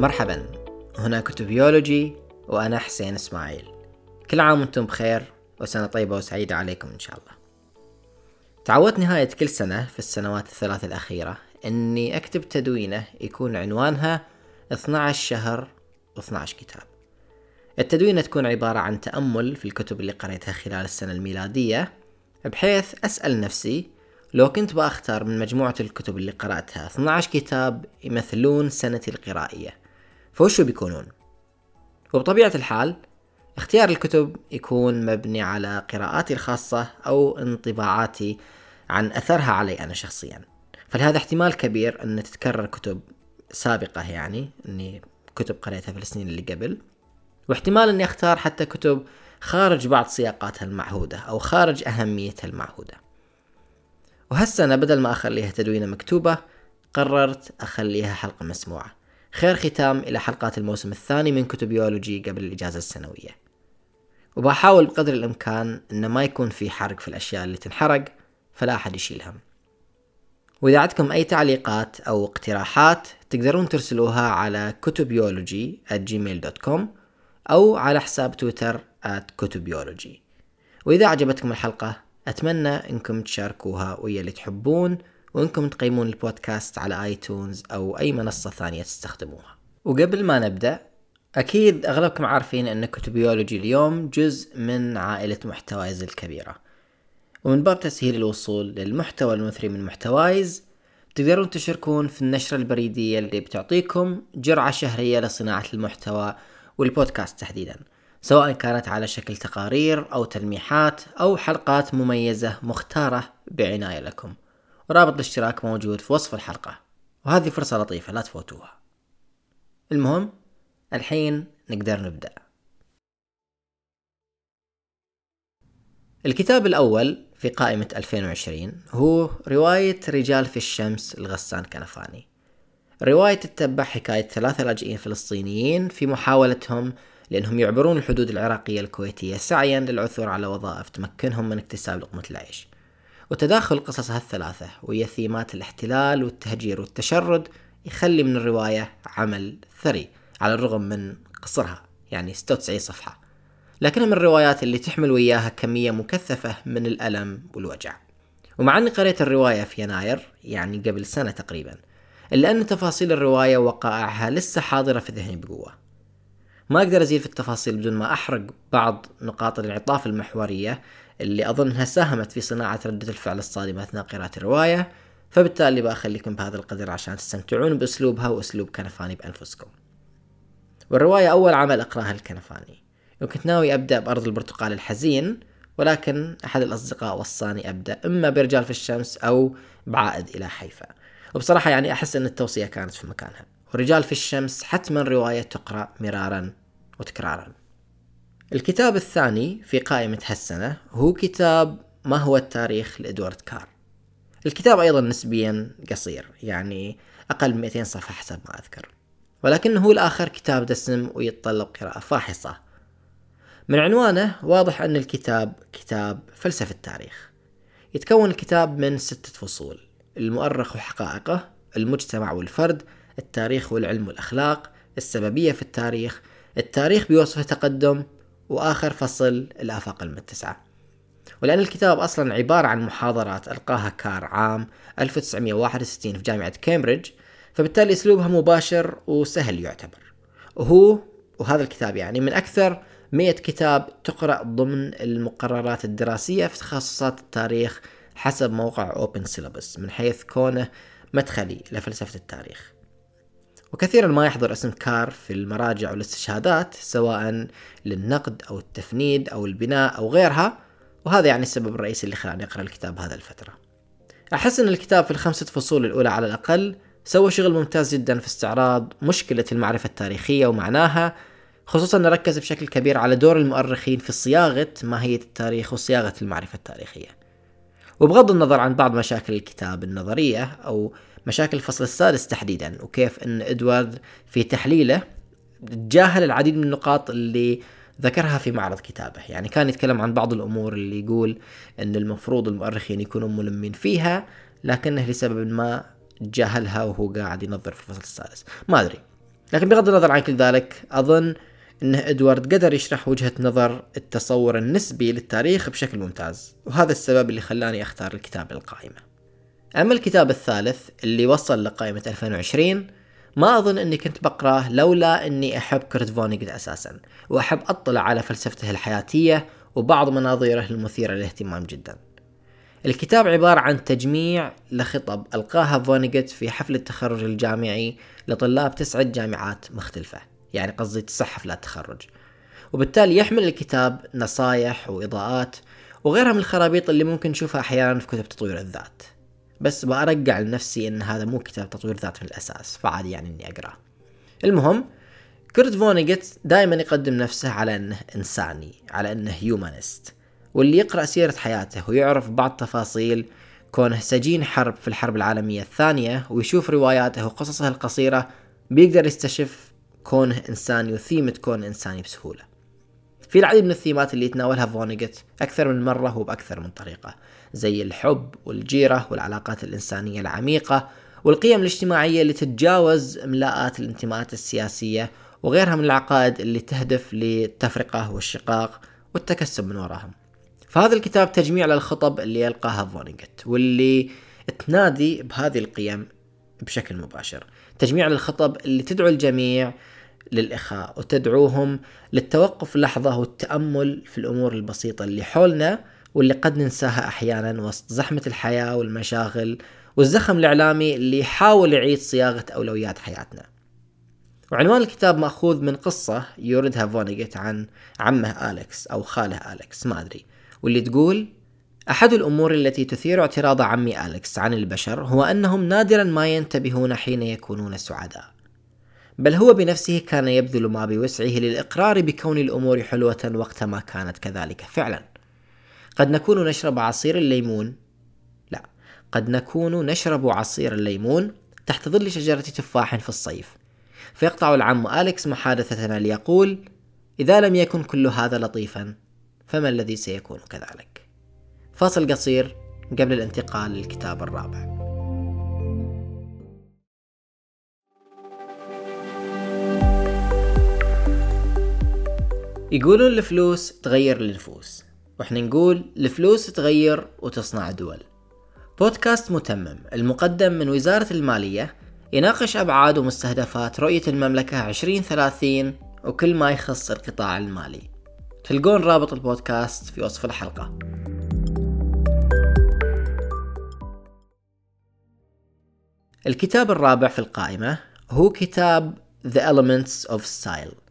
مرحبا. هنا كتبيولوجي وأنا حسين إسماعيل. كل عام وأنتم بخير وسنة طيبة وسعيدة عليكم إن شاء الله. تعودت نهاية كل سنة في السنوات الثلاث الأخيرة أني أكتب تدوينة يكون عنوانها 12 شهر و12 كتاب. التدوينة تكون عبارة عن تأمل في الكتب اللي قريتها خلال السنة الميلادية بحيث أسأل نفسي لو كنت بأختار من مجموعة الكتب اللي قرأتها 12 كتاب يمثلون سنتي القرائية. فوشو بيكونون؟ وبطبيعة الحال اختيار الكتب يكون مبني على قراءاتي الخاصة أو انطباعاتي عن أثرها علي أنا شخصيا. فلهذا احتمال كبير أن تتكرر كتب سابقة يعني أني كتب قريتها في السنين اللي قبل. واحتمال أني أختار حتى كتب خارج بعض سياقاتها المعهودة أو خارج أهميتها المعهودة. وهالسنة بدل ما أخليها تدوينة مكتوبة قررت أخليها حلقة مسموعة. خير ختام إلى حلقات الموسم الثاني من كتبيولوجي قبل الإجازة السنوية. وبحاول بقدر الإمكان أن ما يكون في حرق في الأشياء اللي تنحرق فلا أحد يشيل هم وإذا عندكم أي تعليقات أو اقتراحات تقدرون ترسلوها على كتبيولوجي gmail.com أو على حساب تويتر كتبيولوجي. وإذا عجبتكم الحلقة أتمنى أنكم تشاركوها ويا اللي تحبون. وأنكم تقيمون البودكاست على آيتونز أو أي منصة ثانية تستخدموها. وقبل ما نبدأ أكيد أغلبكم عارفين أن كتبيولوجي اليوم جزء من عائلة محتوايز الكبيرة. ومن باب تسهيل الوصول للمحتوى المثري من محتوايز تقدرون تشاركون في النشرة البريدية اللي بتعطيكم جرعة شهرية لصناعة المحتوى والبودكاست تحديدا سواء كانت على شكل تقارير أو تلميحات أو حلقات مميزة مختارة بعناية لكم. ورابط الاشتراك موجود في وصف الحلقة وهذه فرصة لطيفة لا تفوتوها. المهم الحين نقدر نبدأ. الكتاب الأول في قائمة 2020 هو رواية رجال في الشمس لغسان كنفاني. الرواية تتبع حكاية ثلاثة لاجئين فلسطينيين في محاولتهم لأنهم يعبرون الحدود العراقية الكويتية سعيا للعثور على وظائف تمكنهم من اكتساب لقمة العيش. وتداخل قصص هالثلاثة ويا ثيمات الاحتلال والتهجير والتشرد يخلي من الرواية عمل ثري على الرغم من قصرها يعني 96 صفحة. لكنها من الروايات اللي تحمل وياها كمية مكثفة من الألم والوجع. ومع أني قريت الرواية في يناير يعني قبل سنة تقريبا إلا أن تفاصيل الرواية ووقائعها لسه حاضرة في ذهني بقوة. ما أقدر أزيد في التفاصيل بدون ما أحرق بعض نقاط الانعطاف المحورية اللي أظنها ساهمت في صناعة ردة الفعل الصادمة أثناء قراءة الرواية فبالتالي بخليكم بهذا القدر عشان تستمتعون بأسلوبها وأسلوب كنفاني بأنفسكم. والرواية أول عمل أقرأها الكنفاني. وكنت ناوي أبدأ بأرض البرتقال الحزين ولكن أحد الأصدقاء وصاني أبدأ إما برجال في الشمس أو بعائد إلى حيفا. وبصراحة يعني أحس أن التوصية كانت في مكانها. ورجال في الشمس حتما رواية تقرأ مرارا وتكرارا. الكتاب الثاني في قائمة هالسنة هو كتاب ما هو التاريخ لإدوارد كار. الكتاب أيضا نسبيا قصير يعني أقل من 200 صفحة حسب ما أذكر. ولكنه الآخر كتاب دسم ويتطلب قراءة فاحصة. من عنوانه واضح أن الكتاب كتاب فلسفة التاريخ. يتكون الكتاب من ستة فصول المؤرخ وحقائقه المجتمع والفرد التاريخ والعلم والأخلاق السببية في التاريخ التاريخ بوصف تقدم وآخر فصل الآفاق المتسعة. ولأن الكتاب أصلا عبارة عن محاضرات ألقاها كار عام 1961 في جامعة كامبريدج فبالتالي أسلوبها مباشر وسهل يعتبر. وهو وهذا الكتاب يعني من أكثر 100 كتاب تقرأ ضمن المقررات الدراسية في تخصصات التاريخ حسب موقع Open Syllabus من حيث كونه مدخلي لفلسفة التاريخ. وكثيرا ما يحضر اسم كار في المراجع والاستشهادات سواء للنقد أو التفنيد أو البناء أو غيرها وهذا يعني السبب الرئيسي اللي خلاني أقرأ الكتاب هذا الفترة. أحس أن الكتاب في الخمسة فصول الأولى على الأقل سوى شغل ممتاز جدا في استعراض مشكلة المعرفة التاريخية ومعناها خصوصا أنه ركز بشكل كبير على دور المؤرخين في صياغة ماهية التاريخ وصياغة المعرفة التاريخية. وبغض النظر عن بعض مشاكل الكتاب النظرية أو مشاكل الفصل السادس تحديدا وكيف أن إدوارد في تحليله تجاهل العديد من النقاط اللي ذكرها في معرض كتابه. يعني كان يتكلم عن بعض الأمور اللي يقول أن المفروض المؤرخين يكونوا ملمين فيها لكنه لسبب ما تجاهلها وهو قاعد ينظر في الفصل السادس. ما أدري. لكن بغض النظر عن كل ذلك أظن أن إدوارد قدر يشرح وجهة نظر التصور النسبي للتاريخ بشكل ممتاز وهذا السبب اللي خلاني أختار الكتاب للقائمة أما الكتاب الثالث اللي وصل لقائمة 2020 ما أظن أني كنت بقرأه لولا أني أحب كرت فونيجت أساسا وأحب أطلع على فلسفته الحياتية وبعض مناظيره المثيرة للاهتمام جدا. الكتاب عبارة عن تجميع لخطب ألقاها فونيجت في حفل التخرج الجامعي لطلاب تسعة جامعات مختلفة يعني قصدي تسع حفلات تخرج. وبالتالي يحمل الكتاب نصايح وإضاءات وغيرها من الخرابيط اللي ممكن نشوفها أحيانا في كتب تطوير الذات. بس بأرجع لنفسي إن هذا مو كتاب تطوير ذات من الأساس فعادي يعني إني اقراه المهم كرت فونيجت دائما يقدم نفسه على إنه إنساني على إنه هيومانست واللي يقرأ سيرة حياته ويعرف بعض تفاصيل كونه سجين حرب في الحرب العالمية الثانية ويشوف رواياته وقصصه القصيرة بيقدر يستشف كونه إنساني وثيمة كونه إنساني بسهولة. في العديد من الثيمات اللي يتناولها فونيجت أكثر من مرة وبأكثر من طريقة. زي الحب والجيرة والعلاقات الإنسانية العميقة والقيم الاجتماعية اللي تتجاوز املاءات الانتماءات السياسية وغيرها من العقائد اللي تهدف للتفرقة والشقاق والتكسب من وراهم. فهذا الكتاب تجميع للخطب اللي يلقاها فونيجت واللي تنادي بهذه القيم بشكل مباشر. تجميع للخطب اللي تدعو الجميع للإخاء وتدعوهم للتوقف لحظة والتأمل في الأمور البسيطة اللي حولنا واللي قد ننساها أحيانا وسط زحمة الحياة والمشاغل والزخم الإعلامي اللي يحاول يعيد صياغة أولويات حياتنا. وعنوان الكتاب مأخوذ من قصة يوردها فونيجيت عن عمه أليكس أو خاله أليكس ما أدري. واللي تقول أحد الأمور التي تثير اعتراض عمي أليكس عن البشر هو أنهم نادرا ما ينتبهون حين يكونون سعداء. بل هو بنفسه كان يبذل ما بوسعه للإقرار بكون الأمور حلوة وقت ما كانت كذلك فعلا. قد نكون نشرب عصير الليمون. لا قد نكون نشرب عصير الليمون تحت ظل شجرة تفاح في الصيف. فيقطع العم أليكس محادثتنا ليقول إذا لم يكن كل هذا لطيفا فما الذي سيكون كذلك؟ فاصل قصير قبل الانتقال للكتاب الرابع. يقولون الفلوس تغير النفوس وإحنا نقول الفلوس تغير وتصنع دول. بودكاست متمم المقدم من وزارة المالية يناقش أبعاد ومستهدفات رؤية المملكة 2030 وكل ما يخص القطاع المالي. تلقون رابط البودكاست في وصف الحلقة. الكتاب الرابع في القائمة هو كتاب The Elements of Style.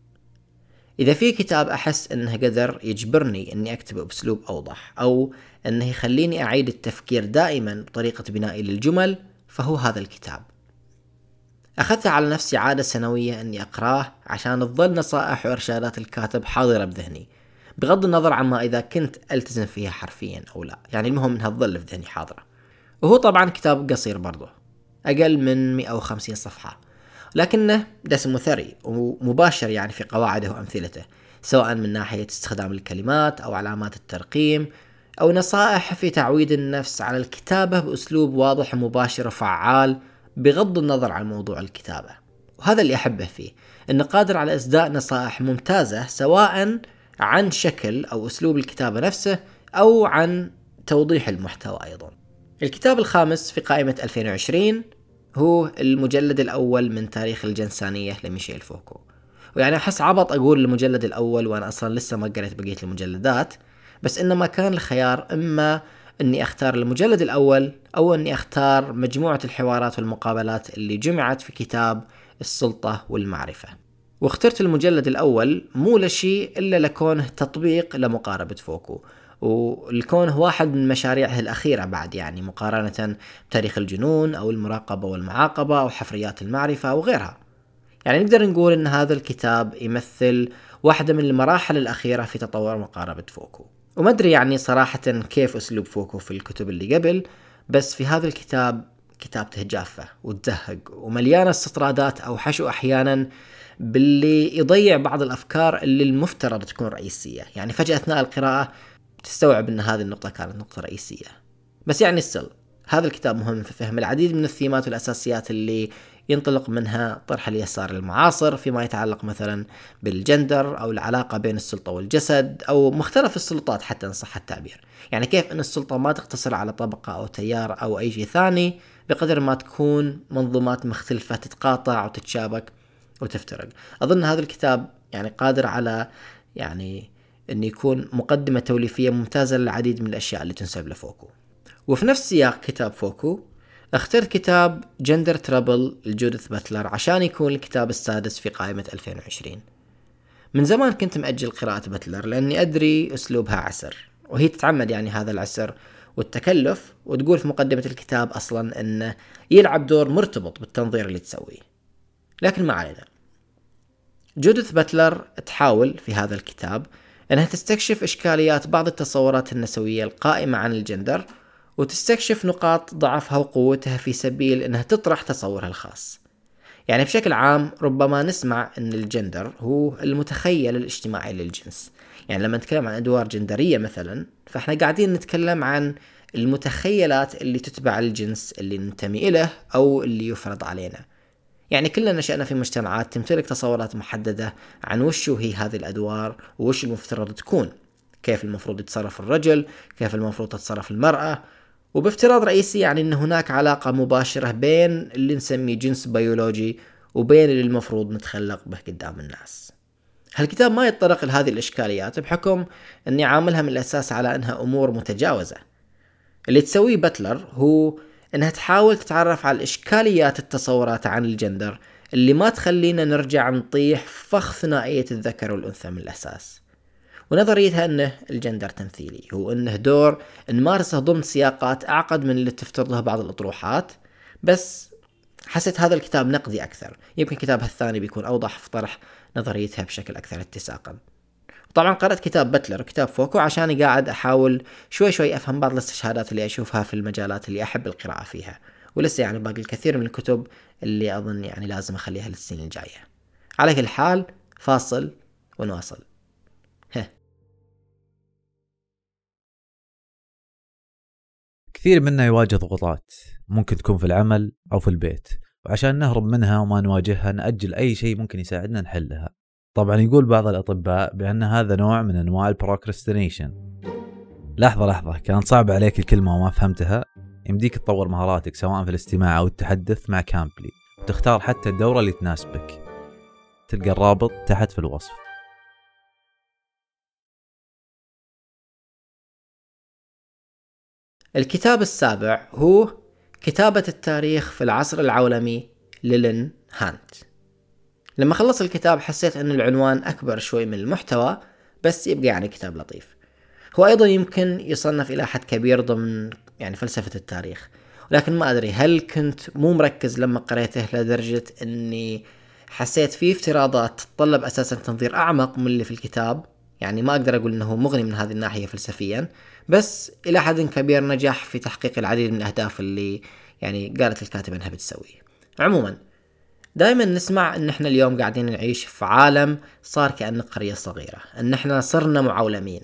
إذا في كتاب أحس أنه قدر يجبرني أني أكتب بأسلوب أوضح أو أنه يخليني أعيد التفكير دائما بطريقة بنائي للجمل فهو هذا الكتاب. أخذت على نفسي عادة سنوية أني أقرأه عشان تظل نصائح وإرشادات الكاتب حاضرة بذهني بغض النظر عما إذا كنت ألتزم فيها حرفيا أو لا. يعني المهم أنها تظل في ذهني حاضرة. وهو طبعا كتاب قصير برضه أقل من 150 صفحة. لكنه دسم ثري ومباشر يعني في قواعده وأمثلته سواء من ناحية استخدام الكلمات أو علامات الترقيم أو نصائح في تعويد النفس على الكتابة بأسلوب واضح ومباشر وفعال بغض النظر عن موضوع الكتابة. وهذا اللي أحبه فيه أنه قادر على إصداء نصائح ممتازة سواء عن شكل أو أسلوب الكتابة نفسه أو عن توضيح المحتوى أيضا. الكتاب الخامس في قائمة 2020 هو المجلد الأول من تاريخ الجنسانية لميشيل فوكو. ويعني أحس عبط أقول المجلد الأول وأنا أصلا لسه ما قريت بقية المجلدات بس إنما كان الخيار إما إني أختار المجلد الأول أو إني أختار مجموعة الحوارات والمقابلات اللي جمعت في كتاب السلطة والمعرفة. واخترت المجلد الأول مو لشيء إلا لكونه تطبيق لمقاربة فوكو. والكون هو واحد من مشاريعه الأخيرة بعد يعني مقارنة بتاريخ الجنون أو المراقبة والمعاقبة أو حفريات المعرفة وغيرها يعني نقدر نقول أن هذا الكتاب يمثل واحدة من المراحل الأخيرة في تطور مقاربة فوكو. وما أدري يعني صراحة كيف أسلوب فوكو في الكتب اللي قبل بس في هذا الكتاب كتابته جافة وتزهق ومليانة استطرادات أو حشو أحيانا باللي يضيع بعض الأفكار اللي المفترض تكون رئيسية. يعني فجأة أثناء القراءة تستوعب إن هذه النقطة كانت نقطة رئيسية. بس يعني السل هذا الكتاب مهم في فهم العديد من الثيمات والأساسيات اللي ينطلق منها طرح اليسار المعاصر فيما يتعلق مثلا بالجندر أو العلاقة بين السلطة والجسد أو مختلف السلطات حتى إن صح التعبير. يعني كيف أن السلطة ما تقتصر على طبقة أو تيار أو أي شيء ثاني بقدر ما تكون منظومات مختلفة تتقاطع وتتشابك وتفترق. أظن هذا الكتاب يعني قادر على يعني أن يكون مقدمة توليفية ممتازة للعديد من الأشياء اللي تنسب لفوكو وفي نفس سياق كتاب فوكو اخترت كتاب Gender Trouble لجودث باتلر عشان يكون الكتاب السادس في قائمة 2020 من زمان كنت مأجل قراءة باتلر لأني أدري أسلوبها عسر وهي تتعمد يعني هذا العسر والتكلف وتقول في مقدمة الكتاب أصلا أنه يلعب دور مرتبط بالتنظير اللي تسويه. لكن ما علينا. جودث باتلر تحاول في هذا الكتاب أنها تستكشف إشكاليات بعض التصورات النسوية القائمة عن الجندر وتستكشف نقاط ضعفها وقوتها في سبيل أنها تطرح تصورها الخاص. يعني بشكل عام ربما نسمع أن الجندر هو المتخيل الاجتماعي للجنس. يعني لما نتكلم عن أدوار جندرية مثلا فإحنا قاعدين نتكلم عن المتخيلات اللي تتبع الجنس اللي ننتمي إليه أو اللي يفرض علينا. يعني كلنا نشأنا في مجتمعات تمتلك تصورات محددة عن وش هي هذه الأدوار وش المفترض تكون. كيف المفروض يتصرف الرجل كيف المفروض تتصرف المرأة. وبافتراض رئيسي يعني أن هناك علاقة مباشرة بين اللي نسميه جنس بيولوجي وبين اللي المفروض نتخلق به قدام الناس. هالكتاب ما يتطرق لهذه الإشكاليات بحكم أني عاملها من الأساس على أنها أمور متجاوزة. اللي تسويه باتلر هو أنها تحاول تتعرف على الإشكاليات التصورات عن الجندر اللي ما تخلينا نرجع نطيح فخ ثنائية الذكر والأنثى من الأساس. ونظريتها أنه الجندر تمثيلي. هو أنه دور نمارسه ضمن سياقات أعقد من اللي تفترضها بعض الأطروحات. بس حسيت هذا الكتاب نقدي أكثر. يمكن كتابها الثاني بيكون أوضح في طرح نظريتها بشكل أكثر اتساقا. طبعا قرأت كتاب بتلر وكتاب فوكو عشان قاعد أحاول شوي شوي أفهم بعض الاستشهادات اللي أشوفها في المجالات اللي أحب القراءة فيها. ولسه يعني باقي الكثير من الكتب اللي أظن يعني لازم أخليها للسنين الجاية. على كل حال فاصل ونواصل. كثير منا يواجه ضغوطات ممكن تكون في العمل أو في البيت. وعشان نهرب منها وما نواجهها نأجل أي شيء ممكن يساعدنا نحلها. طبعا يقول بعض الأطباء بأن هذا نوع من أنواع البروكرستينيشن لحظة لحظة كانت صعبة عليك الكلمة وما فهمتها؟ يمديك تطور مهاراتك سواء في الاستماع أو التحدث مع كامبلي وتختار حتى الدورة اللي تناسبك. تلقى الرابط تحت في الوصف. الكتاب السابع هو كتابة التاريخ في العصر العولمي للين هانت. لما خلص الكتاب حسيت أن العنوان أكبر شوي من المحتوى بس يبقى يعني كتاب لطيف. هو أيضا يمكن يصنف إلى حد كبير ضمن يعني فلسفة التاريخ لكن ما أدري هل كنت مو مركز لما قريته لدرجة أني حسيت فيه افتراضات تتطلب أساسا تنظير أعمق من اللي في الكتاب. يعني ما أقدر أقول أنه مغني من هذه الناحية فلسفيا بس إلى حد كبير نجح في تحقيق العديد من الأهداف اللي يعني قالت الكاتبة أنها بتسويه. عموما دائما نسمع إن إحنا اليوم قاعدين نعيش في عالم صار كأنه قرية صغيرة إن إحنا صرنا معولمين.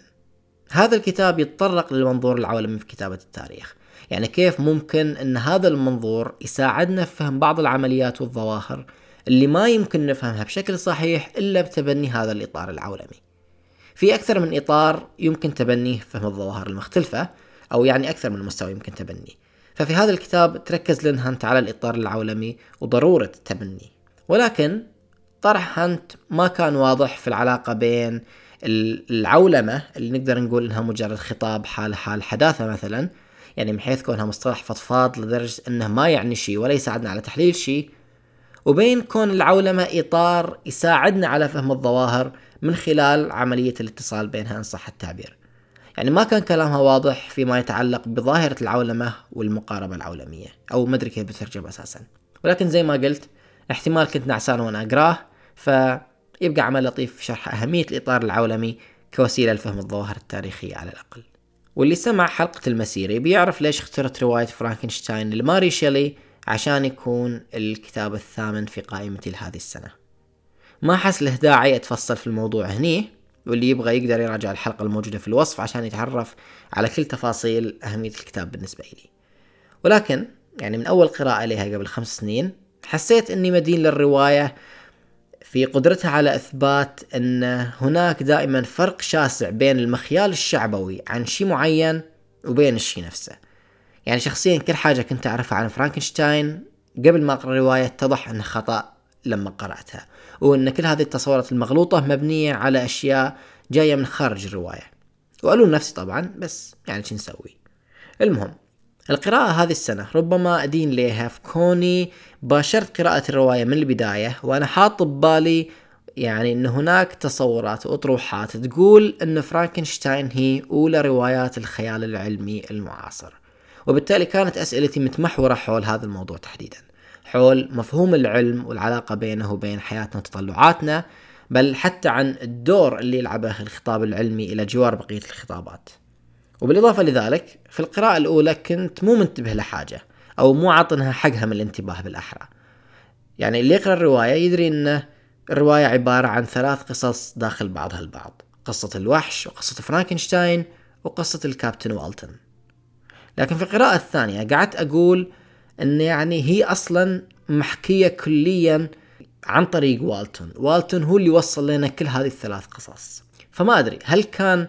هذا الكتاب يتطرق للمنظور العولمي في كتابة التاريخ. يعني كيف ممكن إن هذا المنظور يساعدنا في فهم بعض العمليات والظواهر اللي ما يمكن نفهمها بشكل صحيح إلا بتبني هذا الإطار العولمي. في أكثر من إطار يمكن تبنيه فهم الظواهر المختلفة أو يعني أكثر من مستوى يمكن تبنيه. ففي هذا الكتاب تركز لين هانت على الإطار العولمي وضرورة التبني. ولكن طرح هانت ما كان واضح في العلاقة بين العولمة اللي نقدر نقول إنها مجرد خطاب حال حال حداثة مثلا يعني من حيث كونها مصطلح فضفاض لدرجة إنه ما يعني شيء ولا يساعدنا على تحليل شيء وبين كون العولمة إطار يساعدنا على فهم الظواهر من خلال عملية الاتصال بينها إن صح التعبير. يعني ما كان كلامها واضح فيما يتعلق بظاهرة العولمة والمقاربة العولمية أو ما أدري كيف بترجم أساسا. ولكن زي ما قلت احتمال كنت نعسان وأنا أقراه فيبقى عمل لطيف في شرح أهمية الإطار العولمي كوسيلة لفهم الظواهر التاريخية على الأقل. واللي سمع حلقة المسيرة بيعرف ليش اخترت رواية فرانكنشتاين لماري شيلي عشان يكون الكتاب الثامن في قائمتي لهذه السنة. ما حس له داعي أتفصل في الموضوع هني واللي يبغى يقدر يراجع الحلقة الموجودة في الوصف عشان يتعرف على كل تفاصيل أهمية الكتاب بالنسبة لي ولكن يعني من أول قراءة لها قبل خمس سنين حسيت إني مدين للرواية في قدرتها على إثبات إن هناك دائما فرق شاسع بين المخيال الشعبوي عن شيء معين وبين الشيء نفسه. يعني شخصيا كل حاجة كنت أعرفها عن فرانكنشتاين قبل ما أقرأ الرواية اتضح انها خطأ. لما قرأتها. وإن كل هذه التصورات المغلوطة مبنية على أشياء جاية من خارج الرواية. وألوم نفسي طبعا بس يعني شو نسوي؟ المهم القراءة هذه السنة ربما أدين لها في كوني باشرت قراءة الرواية من البداية وأنا حاط ببالي يعني أن هناك تصورات وأطروحات تقول أن فرانكنشتاين هي أولى روايات الخيال العلمي المعاصر. وبالتالي كانت أسئلتي متمحورة حول هذا الموضوع تحديدا. حول مفهوم العلم والعلاقة بينه وبين حياتنا وتطلعاتنا بل حتى عن الدور اللي يلعبه الخطاب العلمي إلى جوار بقية الخطابات. وبالإضافة لذلك في القراءة الأولى كنت مو منتبه لحاجة أو مو عاطنها حقها من الانتباه بالأحرى. يعني اللي يقرأ الرواية يدري أن الرواية عبارة عن ثلاث قصص داخل بعضها البعض قصة الوحش وقصة فرانكنشتاين وقصة الكابتن والتون لكن في القراءة الثانية قعدت أقول أن يعني هي أصلا محكية كليا عن طريق والتون. والتون هو اللي وصل لنا كل هذه الثلاث قصص. فما أدري هل كان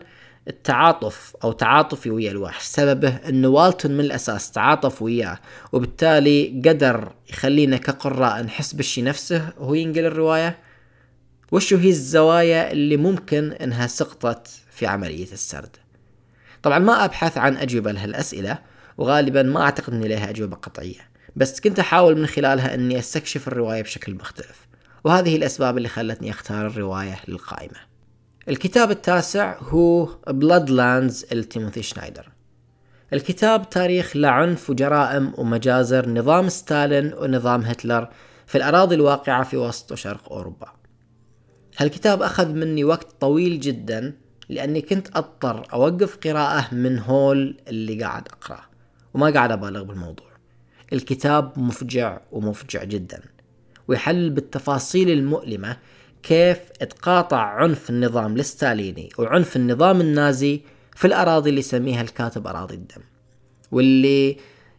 التعاطف أو تعاطفي ويا الوحش سببه انه والتون من الأساس تعاطف وياه وبالتالي قدر يخلينا كقراء نحس بالشي نفسه وهو ينقل الرواية؟ وشو هي الزوايا اللي ممكن إنها سقطت في عملية السرد؟ طبعا ما أبحث عن أجوبة لهالأسئلة. وغالبا ما أعتقد إني لها أجوبة قطعية. بس كنت أحاول من خلالها إني أستكشف الرواية بشكل مختلف وهذه الأسباب اللي خلتني أختار الرواية للقائمة. الكتاب التاسع هو Bloodlands لتيموثي شنايدر. الكتاب تاريخ لعنف وجرائم ومجازر نظام ستالين ونظام هتلر في الأراضي الواقعة في وسط وشرق أوروبا. هالكتاب أخذ مني وقت طويل جدا لأني كنت أضطر أوقف قراءة من هول اللي قاعد أقرأه. وما قاعد أبالغ بالموضوع. الكتاب مفجع ومفجع جدا ويحلل بالتفاصيل المؤلمة كيف تقاطع عنف النظام الستاليني وعنف النظام النازي في الأراضي اللي يسميها الكاتب أراضي الدم. واللي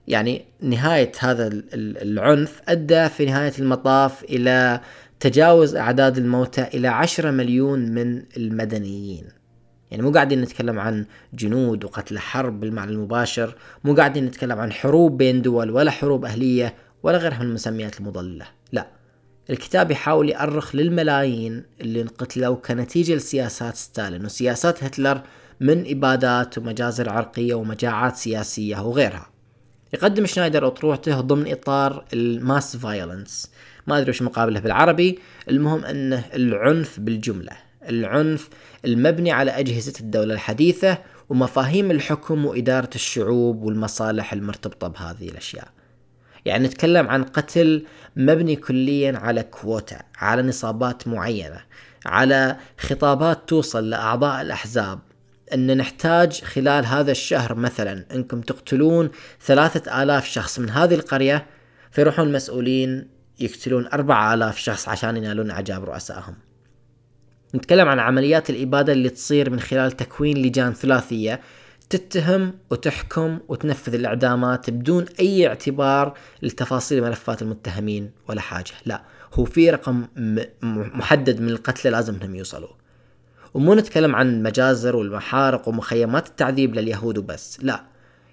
يعني نهاية هذا العنف أدى في نهاية المطاف إلى تجاوز أعداد الموتى إلى عشرة مليون من المدنيين. يعني مو قاعدين نتكلم عن جنود وقتلى حرب بالمعنى المباشر مو قاعدين نتكلم عن حروب بين دول ولا حروب أهلية ولا غيرها من المسميات المضللة لا الكتاب يحاول يأرخ للملايين اللي انقتلوا كنتيجة لسياسات ستالين وسياسات هتلر من إبادات ومجازر عرقية ومجاعات سياسية وغيرها. يقدم سنايدر أطروحته ضمن إطار ال mass violence ما أدري وش مقابله بالعربي المهم أنه العنف بالجملة. العنف المبني على أجهزة الدولة الحديثة ومفاهيم الحكم وإدارة الشعوب والمصالح المرتبطة بهذه الأشياء. يعني نتكلم عن قتل مبني كليا على كووتا على نصابات معينة على خطابات توصل لأعضاء الأحزاب. أن نحتاج خلال هذا الشهر مثلا أنكم تقتلون ثلاثة آلاف شخص من هذه القرية فيروحون المسؤولين يقتلون أربعة آلاف شخص عشان ينالون إعجاب رؤسائهم. نتكلم عن عمليات الإبادة اللي تصير من خلال تكوين لجان ثلاثية. تتهم وتحكم وتنفذ الإعدامات بدون أي اعتبار لتفاصيل ملفات المتهمين ولا حاجة. لا هو في رقم محدد من القتلى لازم انهم يوصلوا. ومو نتكلم عن المجازر والمحارق ومخيمات التعذيب لليهود وبس. لا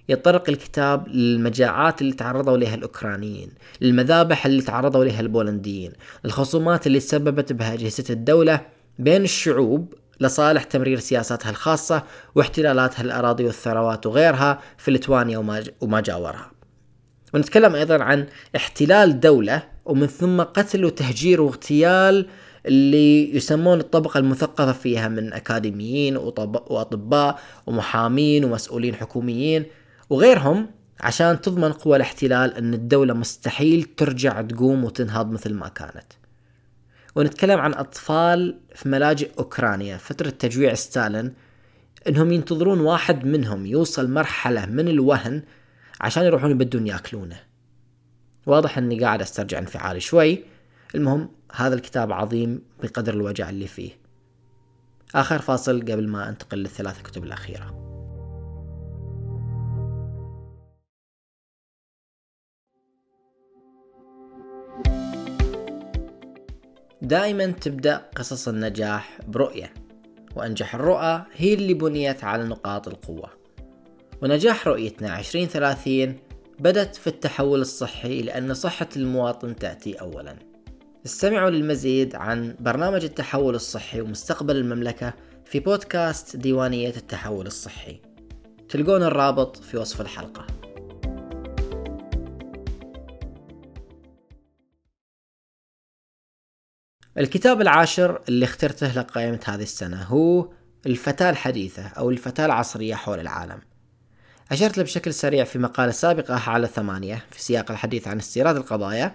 يتطرق الكتاب للمجاعات اللي تعرضوا لها الأوكرانيين للمذابح اللي تعرضوا لها البولنديين الخصومات اللي تسببت بها أجهزة الدولة بين الشعوب لصالح تمرير سياساتها الخاصة واحتلالاتها الأراضي والثروات وغيرها في ليتوانيا وما جاورها. ونتكلم أيضا عن احتلال دولة ومن ثم قتل وتهجير واغتيال اللي يسمون الطبقة المثقفة فيها من أكاديميين وأطباء ومحامين ومسؤولين حكوميين وغيرهم عشان تضمن قوى الاحتلال أن الدولة مستحيل ترجع تقوم وتنهض مثل ما كانت. ونتكلم عن أطفال في ملاجئ أوكرانيا فترة تجويع ستالين إنهم ينتظرون واحد منهم يوصل مرحلة من الوهن عشان يروحون يبدون يأكلونه. واضح إني قاعد أسترجع انفعالي شوي. المهم هذا الكتاب عظيم بقدر الوجع اللي فيه. آخر فاصل قبل ما أنتقل للثلاث كتب الأخيرة. دائما تبدأ قصص النجاح برؤية وأنجح الرؤى هي اللي بنيت على نقاط القوة. ونجاح رؤيتنا 2030 بدت في التحول الصحي لأن صحة المواطن تأتي أولا. استمعوا للمزيد عن برنامج التحول الصحي ومستقبل المملكة في بودكاست ديوانية التحول الصحي. تلقون الرابط في وصف الحلقة. الكتاب العاشر اللي اخترته لقائمة هذه السنة هو الفتاة الحديثة أو الفتاة العصرية حول العالم. أشرت له بشكل سريع في مقالة سابقة على ثمانية في سياق الحديث عن استيراد القضايا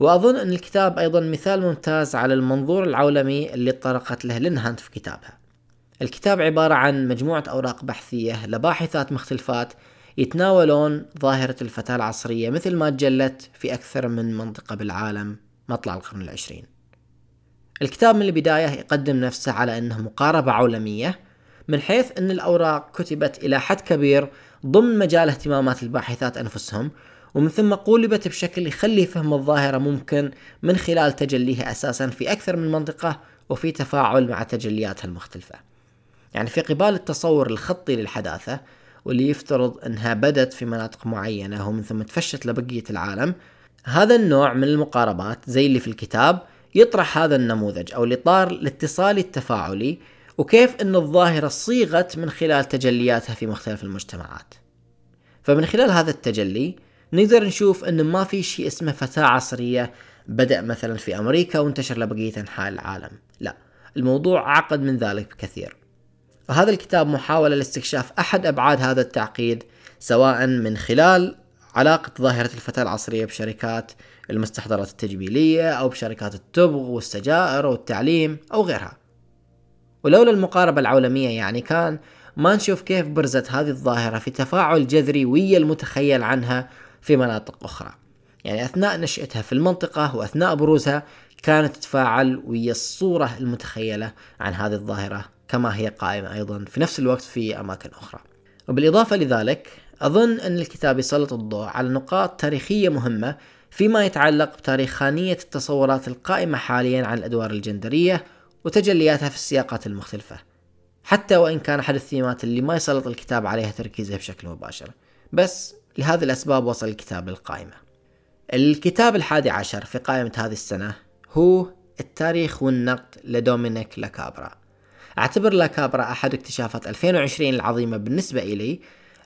وأظن أن الكتاب أيضا مثال ممتاز على المنظور العولمي اللي طرقت له لينهانت في كتابها. الكتاب عبارة عن مجموعة أوراق بحثية لباحثات مختلفات يتناولون ظاهرة الفتاة العصرية مثل ما تجلت في أكثر من منطقة بالعالم مطلع القرن العشرين. الكتاب من البداية يقدم نفسه على أنه مقاربة عولمية من حيث أن الأوراق كتبت إلى حد كبير ضمن مجال اهتمامات الباحثات أنفسهم ومن ثم قولبت بشكل يخلي فهم الظاهرة ممكن من خلال تجليها أساسا في أكثر من منطقة وفي تفاعل مع تجلياتها المختلفة. يعني في قبال التصور الخطي للحداثة واللي يفترض أنها بدت في مناطق معينة ومن ثم تفشت لبقية العالم هذا النوع من المقاربات زي اللي في الكتاب يطرح هذا النموذج أو الإطار الاتصالي التفاعلي وكيف أن الظاهرة صيغت من خلال تجلياتها في مختلف المجتمعات. فمن خلال هذا التجلي نقدر نشوف أن ما في شيء اسمه فتاة عصرية بدأ مثلا في أمريكا وانتشر لبقية أنحاء العالم. لا الموضوع أعقد من ذلك بكثير. وهذا الكتاب محاولة لاستكشاف أحد أبعاد هذا التعقيد سواء من خلال علاقة ظاهرة الفتاة العصرية بشركات المستحضرات التجميلية أو بشركات التبغ والسجائر والتعليم أو غيرها. ولولا المقاربة العولمية يعني كان ما نشوف كيف برزت هذه الظاهرة في تفاعل جذري ويا المتخيل عنها في مناطق أخرى. يعني أثناء نشأتها في المنطقة وأثناء بروزها كانت تتفاعل ويا الصورة المتخيلة عن هذه الظاهرة كما هي قائمة أيضا في نفس الوقت في أماكن أخرى. وبالإضافة لذلك أظن أن الكتاب يسلط الضوء على نقاط تاريخية مهمة فيما يتعلق بتاريخانية التصورات القائمة حاليا عن الأدوار الجندرية وتجلياتها في السياقات المختلفة. حتى وإن كان أحد الثيمات اللي ما يسلط الكتاب عليها تركيزه بشكل مباشر. بس لهذه الأسباب وصل الكتاب للقائمة. الكتاب الحادي عشر في قائمة هذه السنة هو التاريخ والنقد لدومينيك لاكابرا. أعتبر لاكابرا أحد اكتشافات 2020 العظيمة بالنسبة إلي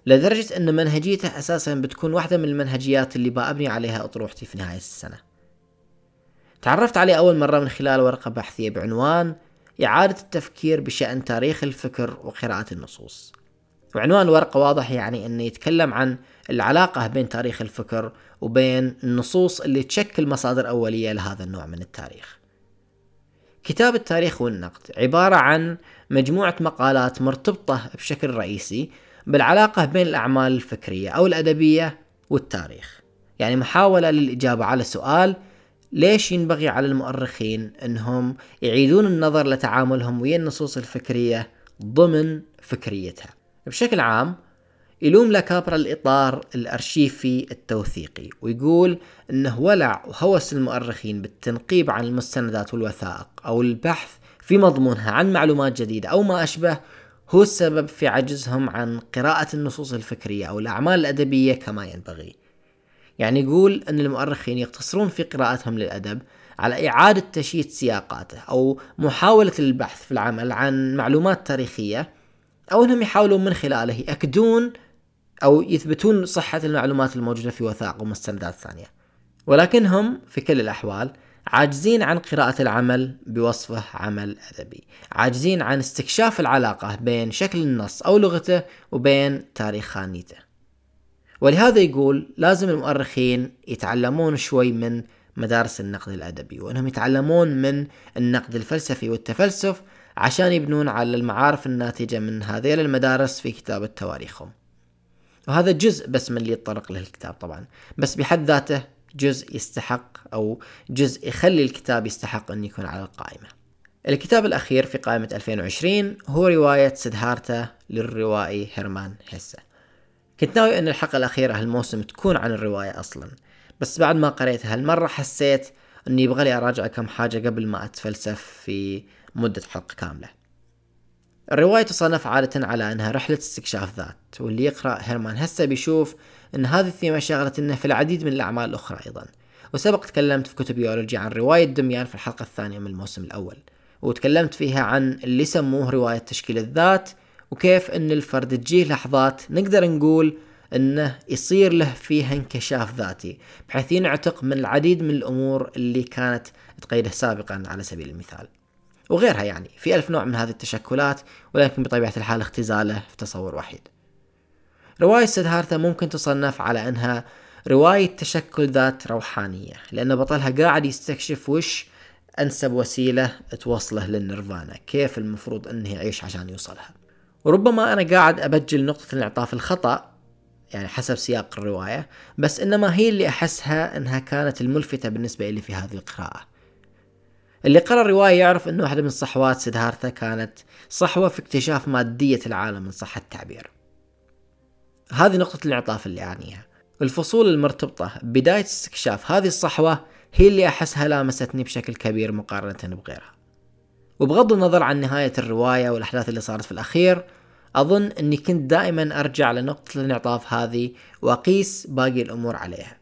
لدرجة أن منهجيته أساسا بتكون واحدة من المنهجيات اللي بأبني عليها أطروحتي في نهاية السنة. تعرفت عليه أول مرة من خلال ورقة بحثية بعنوان إعادة التفكير بشأن تاريخ الفكر وقراءة النصوص. وعنوان الورقة واضح يعني أنه يتكلم عن العلاقة بين تاريخ الفكر وبين النصوص اللي تشكل مصادر أولية لهذا النوع من التاريخ. كتاب التاريخ والنقد عبارة عن مجموعة مقالات مرتبطة بشكل رئيسي بالعلاقة بين الأعمال الفكرية أو الأدبية والتاريخ. يعني محاولة للإجابة على سؤال ليش ينبغي على المؤرخين أنهم يعيدون النظر لتعاملهم ويا النصوص الفكرية ضمن فكريتها. بشكل عام يلوم لاكابرا الإطار الأرشيفي التوثيقي ويقول أنه ولع وهوس المؤرخين بالتنقيب عن المستندات والوثائق أو البحث في مضمونها عن معلومات جديدة أو ما أشبه هو السبب في عجزهم عن قراءة النصوص الفكرية أو الأعمال الأدبية كما ينبغي. يعني يقول أن المؤرخين يقتصرون في قراءتهم للأدب على إعادة تشييد سياقاته أو محاولة البحث في العمل عن معلومات تاريخية أو أنهم يحاولون من خلاله يأكدون أو يثبتون صحة المعلومات الموجودة في وثائق ومستندات ثانية. ولكنهم في كل الأحوال عاجزين عن قراءة العمل بوصفه عمل أدبي. عاجزين عن استكشاف العلاقة بين شكل النص أو لغته وبين تاريخ خانيته. ولهذا يقول لازم المؤرخين يتعلمون شوي من مدارس النقد الأدبي وأنهم يتعلمون من النقد الفلسفي والتفلسف عشان يبنون على المعارف الناتجة من هذيل المدارس في كتابة تواريخهم وهذا جزء بس من اللي يتطرق له الكتاب طبعا بس بحد ذاته جزء يستحق أو جزء يخلي الكتاب يستحق أن يكون على القائمة. الكتاب الأخير في قائمة 2020 هو رواية سدهارتا للروائي هيرمان هيسا كنت ناوي أن الحلقة الأخيرة هالموسم تكون عن الرواية أصلا بس بعد ما قريتها هالمرة حسيت أني يبغى لي أراجع كم حاجة قبل ما أتفلسف في مدة حلقة كاملة. الرواية تصنف عادة على أنها رحلة استكشاف ذات واللي يقرأ هيرمان هسه بيشوف إن هذه الثيمة شغلت انه في العديد من الأعمال الأخرى أيضا. وسبق تكلمت في كتب يولوجي عن رواية دميان في الحلقة الثانية من الموسم الأول. وتكلمت فيها عن اللي سموه رواية تشكيل الذات وكيف إن الفرد تجيه لحظات نقدر نقول إنه يصير له فيها انكشاف ذاتي بحيث ينعتق من العديد من الأمور اللي كانت تقيده سابقا على سبيل المثال. وغيرها يعني في ألف نوع من هذه التشكلات ولكن بطبيعة الحال اختزاله في تصور وحيد. رواية سدهارثا ممكن تصنف على أنها رواية تشكل ذات روحانية لأن بطلها قاعد يستكشف وش أنسب وسيلة توصله للنيرفانا كيف المفروض أنه يعيش عشان يوصلها. وربما أنا قاعد أبجل نقطة الانعطاف الخطأ يعني حسب سياق الرواية بس إنما هي اللي أحسها إنها كانت الملفتة بالنسبة لي في هذه القراءة. اللي قرأ الرواية يعرف إنه واحدة من صحوات سيدهارثا كانت صحوة في اكتشاف مادية العالم إن صح التعبير. هذه نقطة الانعطاف اللي أعنيها الفصول المرتبطة بداية استكشاف هذه الصحوة هي اللي أحسها لامستني بشكل كبير مقارنة بغيرها. وبغض النظر عن نهاية الرواية والأحداث اللي صارت في الأخير أظن أني كنت دائما أرجع لنقطة الانعطاف هذه وأقيس باقي الأمور عليها.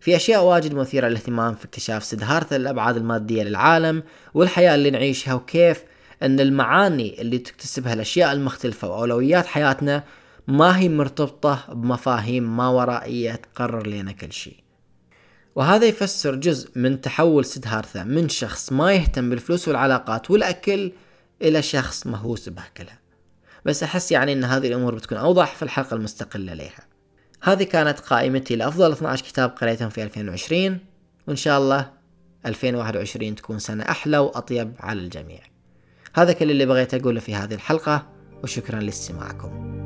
في أشياء واجد مثيرة للاهتمام في اكتشاف سيدهارثا الأبعاد المادية للعالم والحياة اللي نعيشها وكيف أن المعاني اللي تكتسبها الأشياء المختلفة وأولويات حياتنا ما هي مرتبطة بمفاهيم ما ورائية تقرر لنا كل شيء وهذا يفسر جزء من تحول سيدهارثا من شخص ما يهتم بالفلوس والعلاقات والأكل إلى شخص مهووس بأكلها بس أحس يعني أن هذه الأمور بتكون أوضح في الحلقة المستقلة لها هذه كانت قائمتي لأفضل 12 كتاب قريتهم في 2020 وإن شاء الله 2021 تكون سنة أحلى وأطيب على الجميع. هذا كل اللي بغيت أقوله في هذه الحلقة وشكرا لاستماعكم.